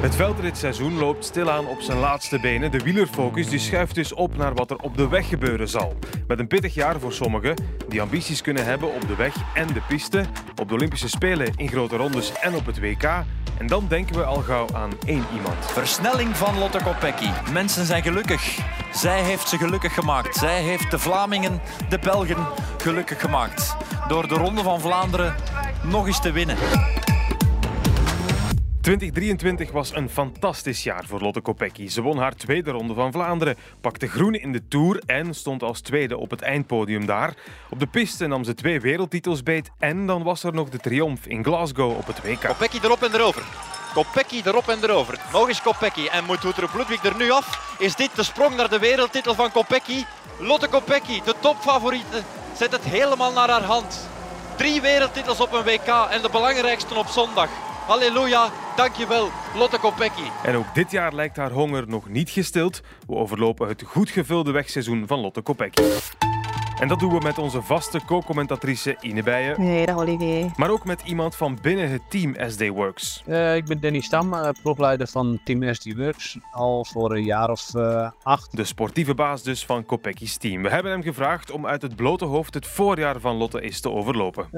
Het veldritseizoen loopt stilaan op zijn laatste benen. De wielerfocus die schuift dus op naar wat er op de weg gebeuren zal. Met een pittig jaar voor sommigen die ambities kunnen hebben op de weg en de piste, op de Olympische Spelen in grote rondes en op het WK. En dan denken we al gauw aan één iemand. Versnelling van Lotte Kopecky. Mensen zijn gelukkig. Zij heeft ze gelukkig gemaakt. Zij heeft de Vlamingen, de Belgen gelukkig gemaakt. Door de Ronde van Vlaanderen nog eens te winnen. 2023 was een fantastisch jaar voor Lotte Kopecky. Ze won haar tweede ronde van Vlaanderen, pakte groen in de Tour en stond als tweede op het eindpodium daar. Op de piste nam ze twee wereldtitels beet en dan was er nog de triomf in Glasgow op het WK. Kopecky erop en erover. Kopecky erop en erover. Nog eens Kopecky. En moet Woeter Ludwig er nu af? Is dit de sprong naar de wereldtitel van Kopecky? Lotte Kopecky, de topfavoriete, zet het helemaal naar haar hand. Drie wereldtitels op een WK en de belangrijkste op zondag. Halleluja, dankjewel, Lotte Kopecky. En ook dit jaar lijkt haar honger nog niet gestild. We overlopen het goed gevulde wegseizoen van Lotte Kopecky. En dat doen we met onze vaste co-commentatrice Ine Bijen. Nee, dat Olivier. Maar ook met iemand van binnen het team SD Works. Uh, ik ben Danny Stam, uh, ploegleider van Team SD Works. Al voor een jaar of uh, acht. De sportieve baas dus van Kopecki's team. We hebben hem gevraagd om uit het blote hoofd het voorjaar van Lotte eens te overlopen.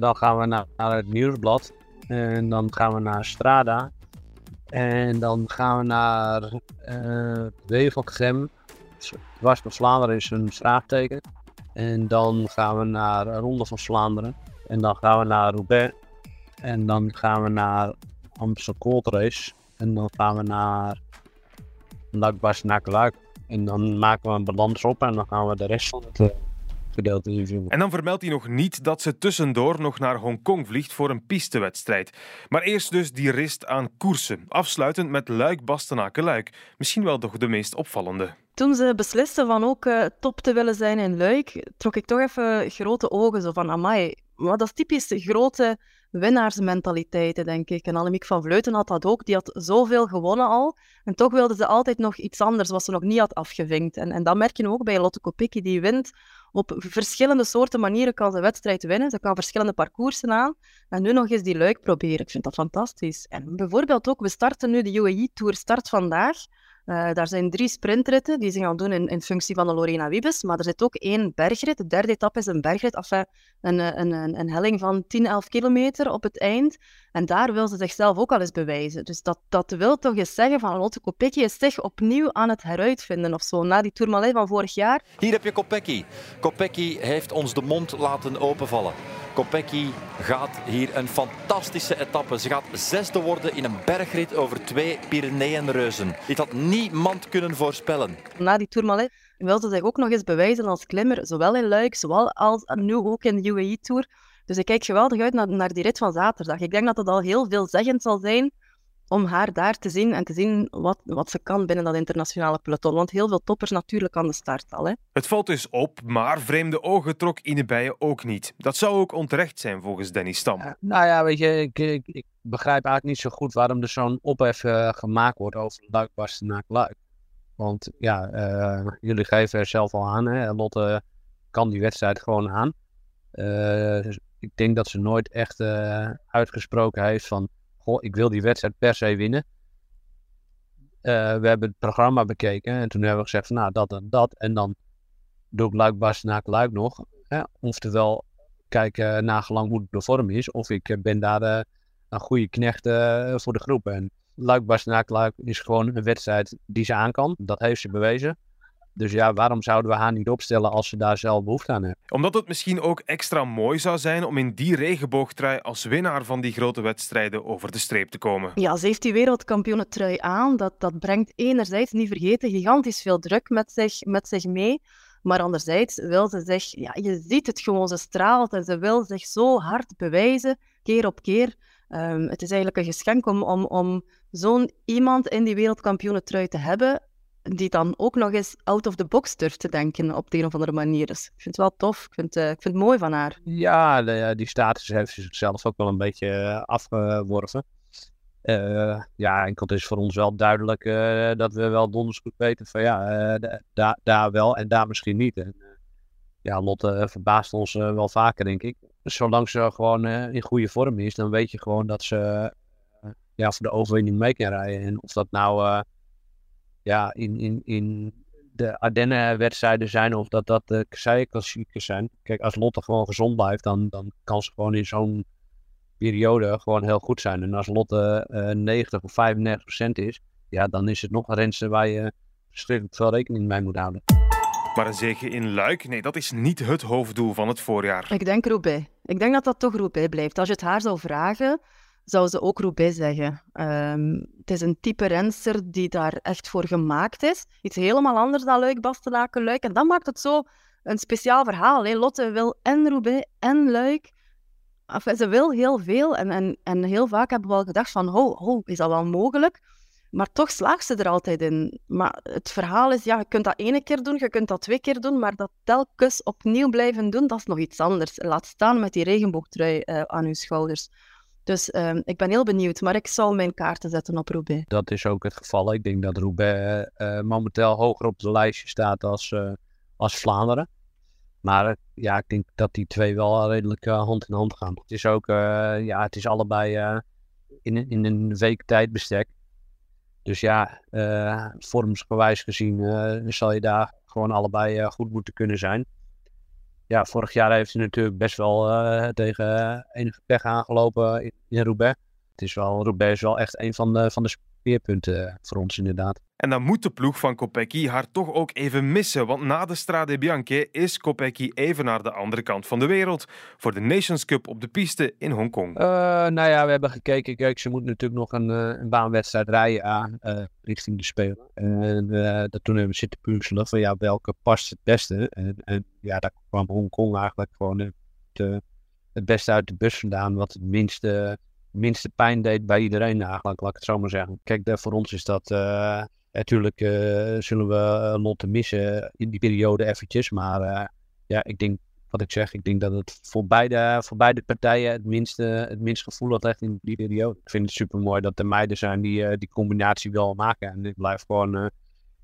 dan gaan we naar, naar het nieuwsblad. En dan gaan we naar Strada. En dan gaan we naar uh, Wevelgem. Dwars door Vlaanderen is een vraagteken. En dan gaan we naar Ronde van Vlaanderen. En dan gaan we naar Roubaix. En dan gaan we naar Amsterdam Race. En dan gaan we naar Luik, naar Luik. En dan maken we een balans op en dan gaan we de rest van het eh, en dan vermeldt hij nog niet dat ze tussendoor nog naar Hongkong vliegt voor een pistewedstrijd. Maar eerst dus die rist aan koersen. Afsluitend met Luik-Bastenaken-Luik. Misschien wel toch de meest opvallende. Toen ze beslisten van ook uh, top te willen zijn in Luik, trok ik toch even grote ogen. Zo van, amai, maar dat is typisch grote winnaarsmentaliteiten, denk ik. En Annemiek van Vleuten had dat ook. Die had zoveel gewonnen al. En toch wilde ze altijd nog iets anders, wat ze nog niet had afgevinkt. En, en dat merk je ook bij Lotte Kopecky. Die wint op verschillende soorten manieren kan ze wedstrijd winnen. Ze kan verschillende parcoursen aan. En nu nog eens die luik proberen. Ik vind dat fantastisch. En bijvoorbeeld ook, we starten nu de UAE Tour start vandaag. Uh, daar zijn drie sprintritten die ze gaan doen in, in functie van de Lorena Wiebes. Maar er zit ook één bergrit. De derde etappe is een bergrit. Enfin, een, een, een, een helling van 10, 11 kilometer op het eind. En daar wil ze zichzelf ook al eens bewijzen. Dus dat, dat wil toch eens zeggen van Lotte Kopecky is zich opnieuw aan het heruitvinden of zo. Na die Tourmalet van vorig jaar. Hier heb je Kopecky. Kopecky heeft ons de mond laten openvallen. Kopecky gaat hier een fantastische etappe. Ze gaat zesde worden in een bergrit over twee Pyreneeënreuzen. Dit had niemand kunnen voorspellen. Na die Tourmalet wil ze zich ook nog eens bewijzen als klimmer, zowel in Luik, zowel als nu ook in de UAE Tour. Dus ik kijk geweldig uit naar, naar die rit van zaterdag. Ik denk dat het al heel veelzeggend zal zijn om haar daar te zien en te zien wat, wat ze kan binnen dat internationale peloton. Want heel veel toppers natuurlijk aan de start al. Hè. Het valt dus op, maar vreemde ogen trok Inebijen ook niet. Dat zou ook onterecht zijn volgens Danny Stam. Uh, nou ja, weet je, ik, ik, ik, begrijp eigenlijk niet zo goed waarom er zo'n ophef uh, gemaakt wordt over Luik naar Luik. Want ja, uh, jullie geven er zelf al aan. Hè? Lotte kan die wedstrijd gewoon aan. Dus ik denk dat ze nooit echt uitgesproken heeft van ik wil die wedstrijd per se winnen. Uh, we hebben het programma bekeken en toen hebben we gezegd van nou dat en dat. En dan doe ik Luik Bastenaak Luik nog. Hè? Oftewel kijken naar gelang hoe de vorm is. Of ik eh, ben daar uh, een goede knecht voor de groep. En Luik Bastenaak Luik is gewoon een wedstrijd die ze aan kan. Dat heeft ze bewezen. Dus ja, waarom zouden we haar niet opstellen als ze daar zelf behoefte aan hebben? Omdat het misschien ook extra mooi zou zijn om in die regenboogtrui als winnaar van die grote wedstrijden over de streep te komen. Ja, ze heeft die wereldkampioenentrui aan. Dat, dat brengt enerzijds, niet vergeten, gigantisch veel druk met zich, met zich mee. Maar anderzijds wil ze zich, ja, je ziet het gewoon, ze straalt en ze wil zich zo hard bewijzen, keer op keer. Um, het is eigenlijk een geschenk om, om, om zo'n iemand in die wereldkampioenentrui te hebben die dan ook nog eens out of the box durft te denken op de een of andere manier. Dus ik vind het wel tof. Ik vind, uh, ik vind het mooi van haar. Ja, de, die status heeft ze zichzelf ook wel een beetje eh, afgeworven. Uh, ja, enkel het is voor ons wel duidelijk dat we wel donders goed weten van ja, daar daar wel en daar misschien niet. En, ja, Lotte verbaast ons wel vaker, denk ik. Zolang ze gewoon in goede vorm is, dan weet je gewoon dat ze ja, voor de overwinning mee kan rijden. En of dat nou ja, in, in, in de Ardennen-wedstrijden zijn of dat dat de Kasseien-klassiekers zijn. Kijk, als Lotte gewoon gezond blijft, dan, dan kan ze gewoon in zo'n periode gewoon heel goed zijn. En als Lotte uh, 90 of 95 procent is, ja, dan is het nog een renster waar je verschrikkelijk veel rekening mee moet houden. Maar een zege in Luik, nee, dat is niet het hoofddoel van het voorjaar. Ik denk Roubaix. Ik denk dat dat toch Roubaix blijft. Als je het haar zou vragen, zou ze ook Roubaix zeggen. Um, het is een type renster die daar echt voor gemaakt is. Iets helemaal anders dan Luik, Bastenaken, Luik. En dat maakt het zo een speciaal verhaal. Hè. Lotte wil en Roubaix en Luik. Ze wil heel veel. En, en, en heel vaak hebben we al gedacht van, ho, ho, is dat wel mogelijk? Maar toch slaagt ze er altijd in. Maar het verhaal is, ja, je kunt dat ene keer doen, je kunt dat twee keer doen, maar dat telkens opnieuw blijven doen, dat is nog iets anders. Laat staan met die regenboogtrui uh, aan je schouders. Dus uh, ik ben heel benieuwd, maar ik zal mijn kaarten zetten op Roubaix. Dat is ook het geval. Ik denk dat Roubaix uh, momenteel hoger op de lijstje staat als, uh, als Vlaanderen. Maar ja, ik denk dat die twee wel redelijk hand in hand gaan. Het is ook, ja, het is allebei in, in een week tijdbestek. Dus ja, vormsgewijs gezien zal je daar gewoon allebei goed moeten kunnen zijn. Ja, vorig jaar heeft hij natuurlijk best wel tegen enige pech aangelopen in, in Roubaix. Het is wel, Roubaix is wel echt een van de, van de speerpunten voor ons inderdaad. En dan moet de ploeg van Kopecky haar toch ook even missen, want na de Strade Bianche is Kopecky even naar de andere kant van de wereld voor de Nations Cup op de piste in Hongkong. Uh, nou ja, we hebben gekeken. Kijk, ze moet natuurlijk nog een, uh, een baanwedstrijd rijden aan uh, richting de Spelen. En toen hebben we zitten puzzelen van ja, welke past het beste. En, en ja, daar kwam Hongkong eigenlijk gewoon het, het beste uit de bus vandaan, wat het minste minste pijn deed bij iedereen eigenlijk, laat ik het zo maar zeggen. Kijk, voor ons is dat Natuurlijk uh, zullen we eh, Lotte missen in die periode eventjes. Maar uh, ja, ik denk, wat ik zeg, ik denk dat het voor beide, voor beide partijen het minste, het minst gevoel had echt in die periode. Ik vind het super mooi dat er meiden zijn die die combinatie wel maken. En ik blijf gewoon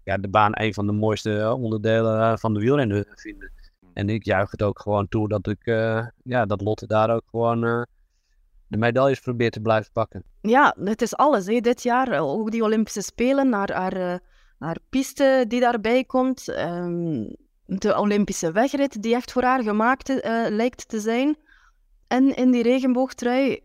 ja, de baan een van de mooiste onderdelen van de wielrennen vinden. En ik juich het ook gewoon toe dat ik, ja, dat Lotte daar ook gewoon de medailles probeert te blijven pakken. Ja, het is alles. Hè. Dit jaar eh, ook die Olympische Spelen, haar, haar, eh, haar piste die daarbij komt. Um, de Olympische wegrit die echt voor haar gemaakt uh, lijkt te zijn. En in die regenboogtrui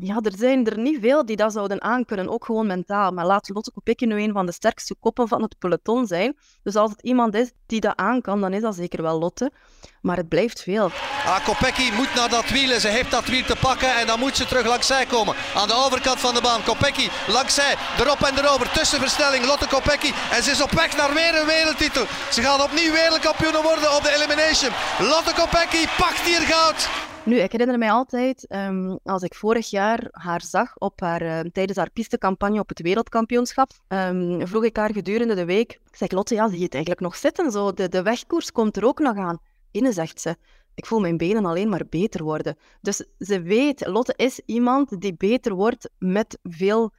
ja, er zijn er niet veel die dat zouden aankunnen, ook gewoon mentaal. Maar laat Lotte Kopecky nu een van de sterkste koppen van het peloton zijn. Dus als het iemand is die dat aan kan, dan is dat zeker wel Lotte. Maar het blijft veel. Ah, Kopecky moet naar dat wiel en ze heeft dat wiel te pakken en dan moet ze terug langs zij komen. Aan de overkant van de baan, Kopecky langs zij, erop en erover, tussenversnelling, Lotte Kopecky. En ze is op weg naar weer een wereldtitel. Ze gaan opnieuw wereldkampioen worden op de elimination. Lotte Kopecky pakt hier goud. Nu, ik herinner mij altijd, um, als ik vorig jaar haar zag op haar, uh, tijdens haar pistecampagne op het wereldkampioenschap, um, vroeg ik haar gedurende de week, zeg Lotte, ja, zie je het eigenlijk nog zitten? Zo, de, de wegkoers komt er ook nog aan. Inne zegt ze, ik voel mijn benen alleen maar beter worden. Dus ze weet, Lotte is iemand die beter wordt met veel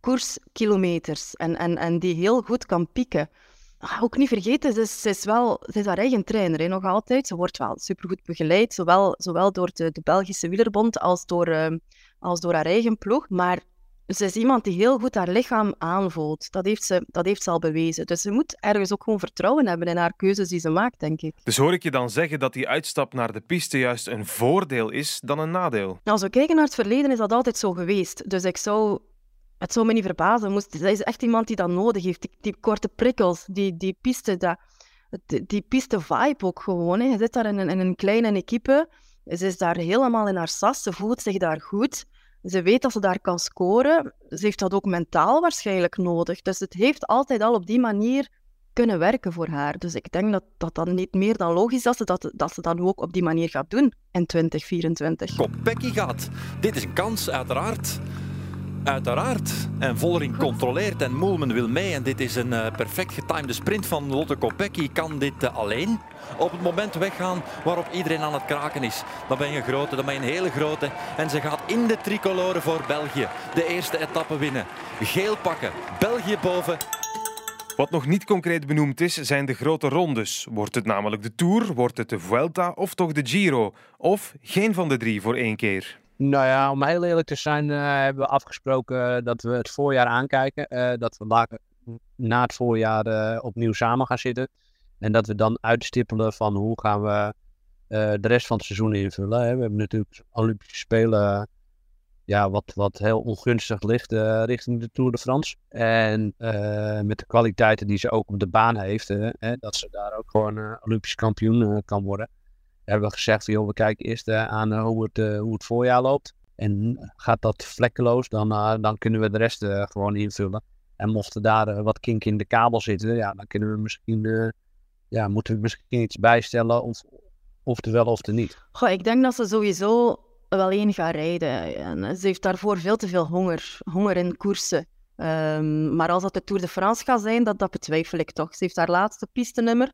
koerskilometers en, en, en die heel goed kan pieken. Ook niet vergeten, ze is, ze is, wel, ze is haar eigen trainer hè, nog altijd. Ze wordt wel supergoed begeleid, zowel, zowel door de, de Belgische wielerbond als door, uh, als door haar eigen ploeg. Maar ze is iemand die heel goed haar lichaam aanvoelt. Dat heeft, ze, dat heeft ze al bewezen. Dus ze moet ergens ook gewoon vertrouwen hebben in haar keuzes die ze maakt, denk ik. Dus hoor ik je dan zeggen dat die uitstap naar de piste juist een voordeel is dan een nadeel? Als we kijken naar het verleden, is dat altijd zo geweest. Dus ik zou het zou me niet verbazen. Moest, zij is echt iemand die dat nodig heeft. Die, die korte prikkels, die, die piste, dat, die, die piste vibe ook gewoon. Hè. Je zit daar in een, een kleine equipe. Ze is daar helemaal in haar sas. Ze voelt zich daar goed. Ze weet dat ze daar kan scoren. Ze heeft dat ook mentaal waarschijnlijk nodig. Dus het heeft altijd al op die manier kunnen werken voor haar. Dus ik denk dat dat dan niet meer dan logisch is dat ze dat, dat ze dan ook op die manier gaat doen in 2024. Kopecky gaat. Dit is een kans, uiteraard. Uiteraard. En Vollering controleert en Moelman wil mee. En dit is een uh, perfect getimede sprint van Lotte Kopecky. Kan dit uh, alleen op het moment weggaan waarop iedereen aan het kraken is. Dan ben je een grote, dan ben je een hele grote. En ze gaat in de tricolore voor België. De eerste etappe winnen. Geel pakken. België boven. Wat nog niet concreet benoemd is, zijn de grote rondes. Wordt het namelijk de Tour, wordt het de Vuelta of toch de Giro? Of geen van de drie voor één keer? Nou ja, om heel eerlijk te zijn, hebben we afgesproken dat we het voorjaar aankijken. dat we na het voorjaar opnieuw samen gaan zitten. En dat we dan uitstippelen van hoe gaan we de rest van het seizoen invullen. Hè. We hebben natuurlijk Olympische Spelen ja, wat, wat heel ongunstig ligt richting de Tour de France. En met de kwaliteiten die ze ook op de baan heeft, hè, dat ze daar ook gewoon Olympisch kampioen kan worden. Hebben we gezegd joh, we kijken eerst aan hoe, het, hoe het voorjaar loopt. En gaat dat vlekkeloos, dan, dan kunnen we de rest gewoon invullen. En mocht er daar wat kink in de kabel zitten, ja, dan kunnen we misschien, ja, moeten we misschien iets bijstellen of, of er wel of er niet. Goh, ik denk dat ze sowieso wel één gaan rijden. En ze heeft daarvoor veel te veel honger, honger in koersen. Um, maar als dat de Tour de France gaat zijn, dat, dat betwijfel ik toch. Ze heeft haar laatste pistenummer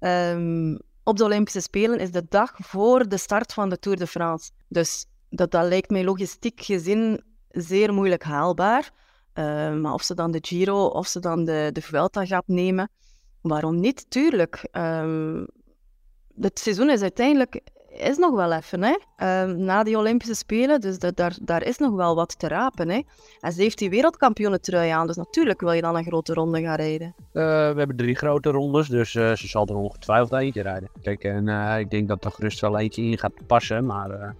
um, op de Olympische Spelen is de dag voor de start van de Tour de France. Dus dat, dat lijkt mij logistiek gezien zeer moeilijk haalbaar. Um, maar of ze dan de Giro of ze dan de, de Vuelta gaat nemen, waarom niet? Tuurlijk. het seizoen is uiteindelijk is nog wel even, hè. Ehm, na die Olympische Spelen. Dus daar, daar is nog wel wat te rapen, hè. En ze heeft die wereldkampioenentrui aan, dus natuurlijk wil je dan een grote ronde gaan rijden. Uh, we hebben drie grote rondes, dus uh, ze zal er ongetwijfeld eentje rijden. Kijk, en uh, ik denk dat er gerust wel eentje in gaat passen, maar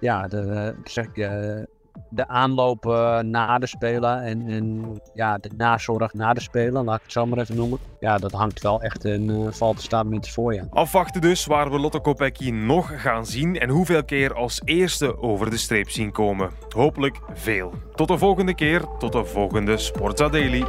ja, de, zeg de aanloop na de Spelen en, en, ja, de nazorg na de Spelen, laat ik het zo maar even noemen. Ja, dat hangt wel echt in uh, val te staan met het voorjaar. Afwachten dus waar we Lotte Kopecky nog gaan zien en hoeveel keer als eerste over de streep zien komen. Hopelijk veel. Tot de volgende keer, tot de volgende Sportza Daily.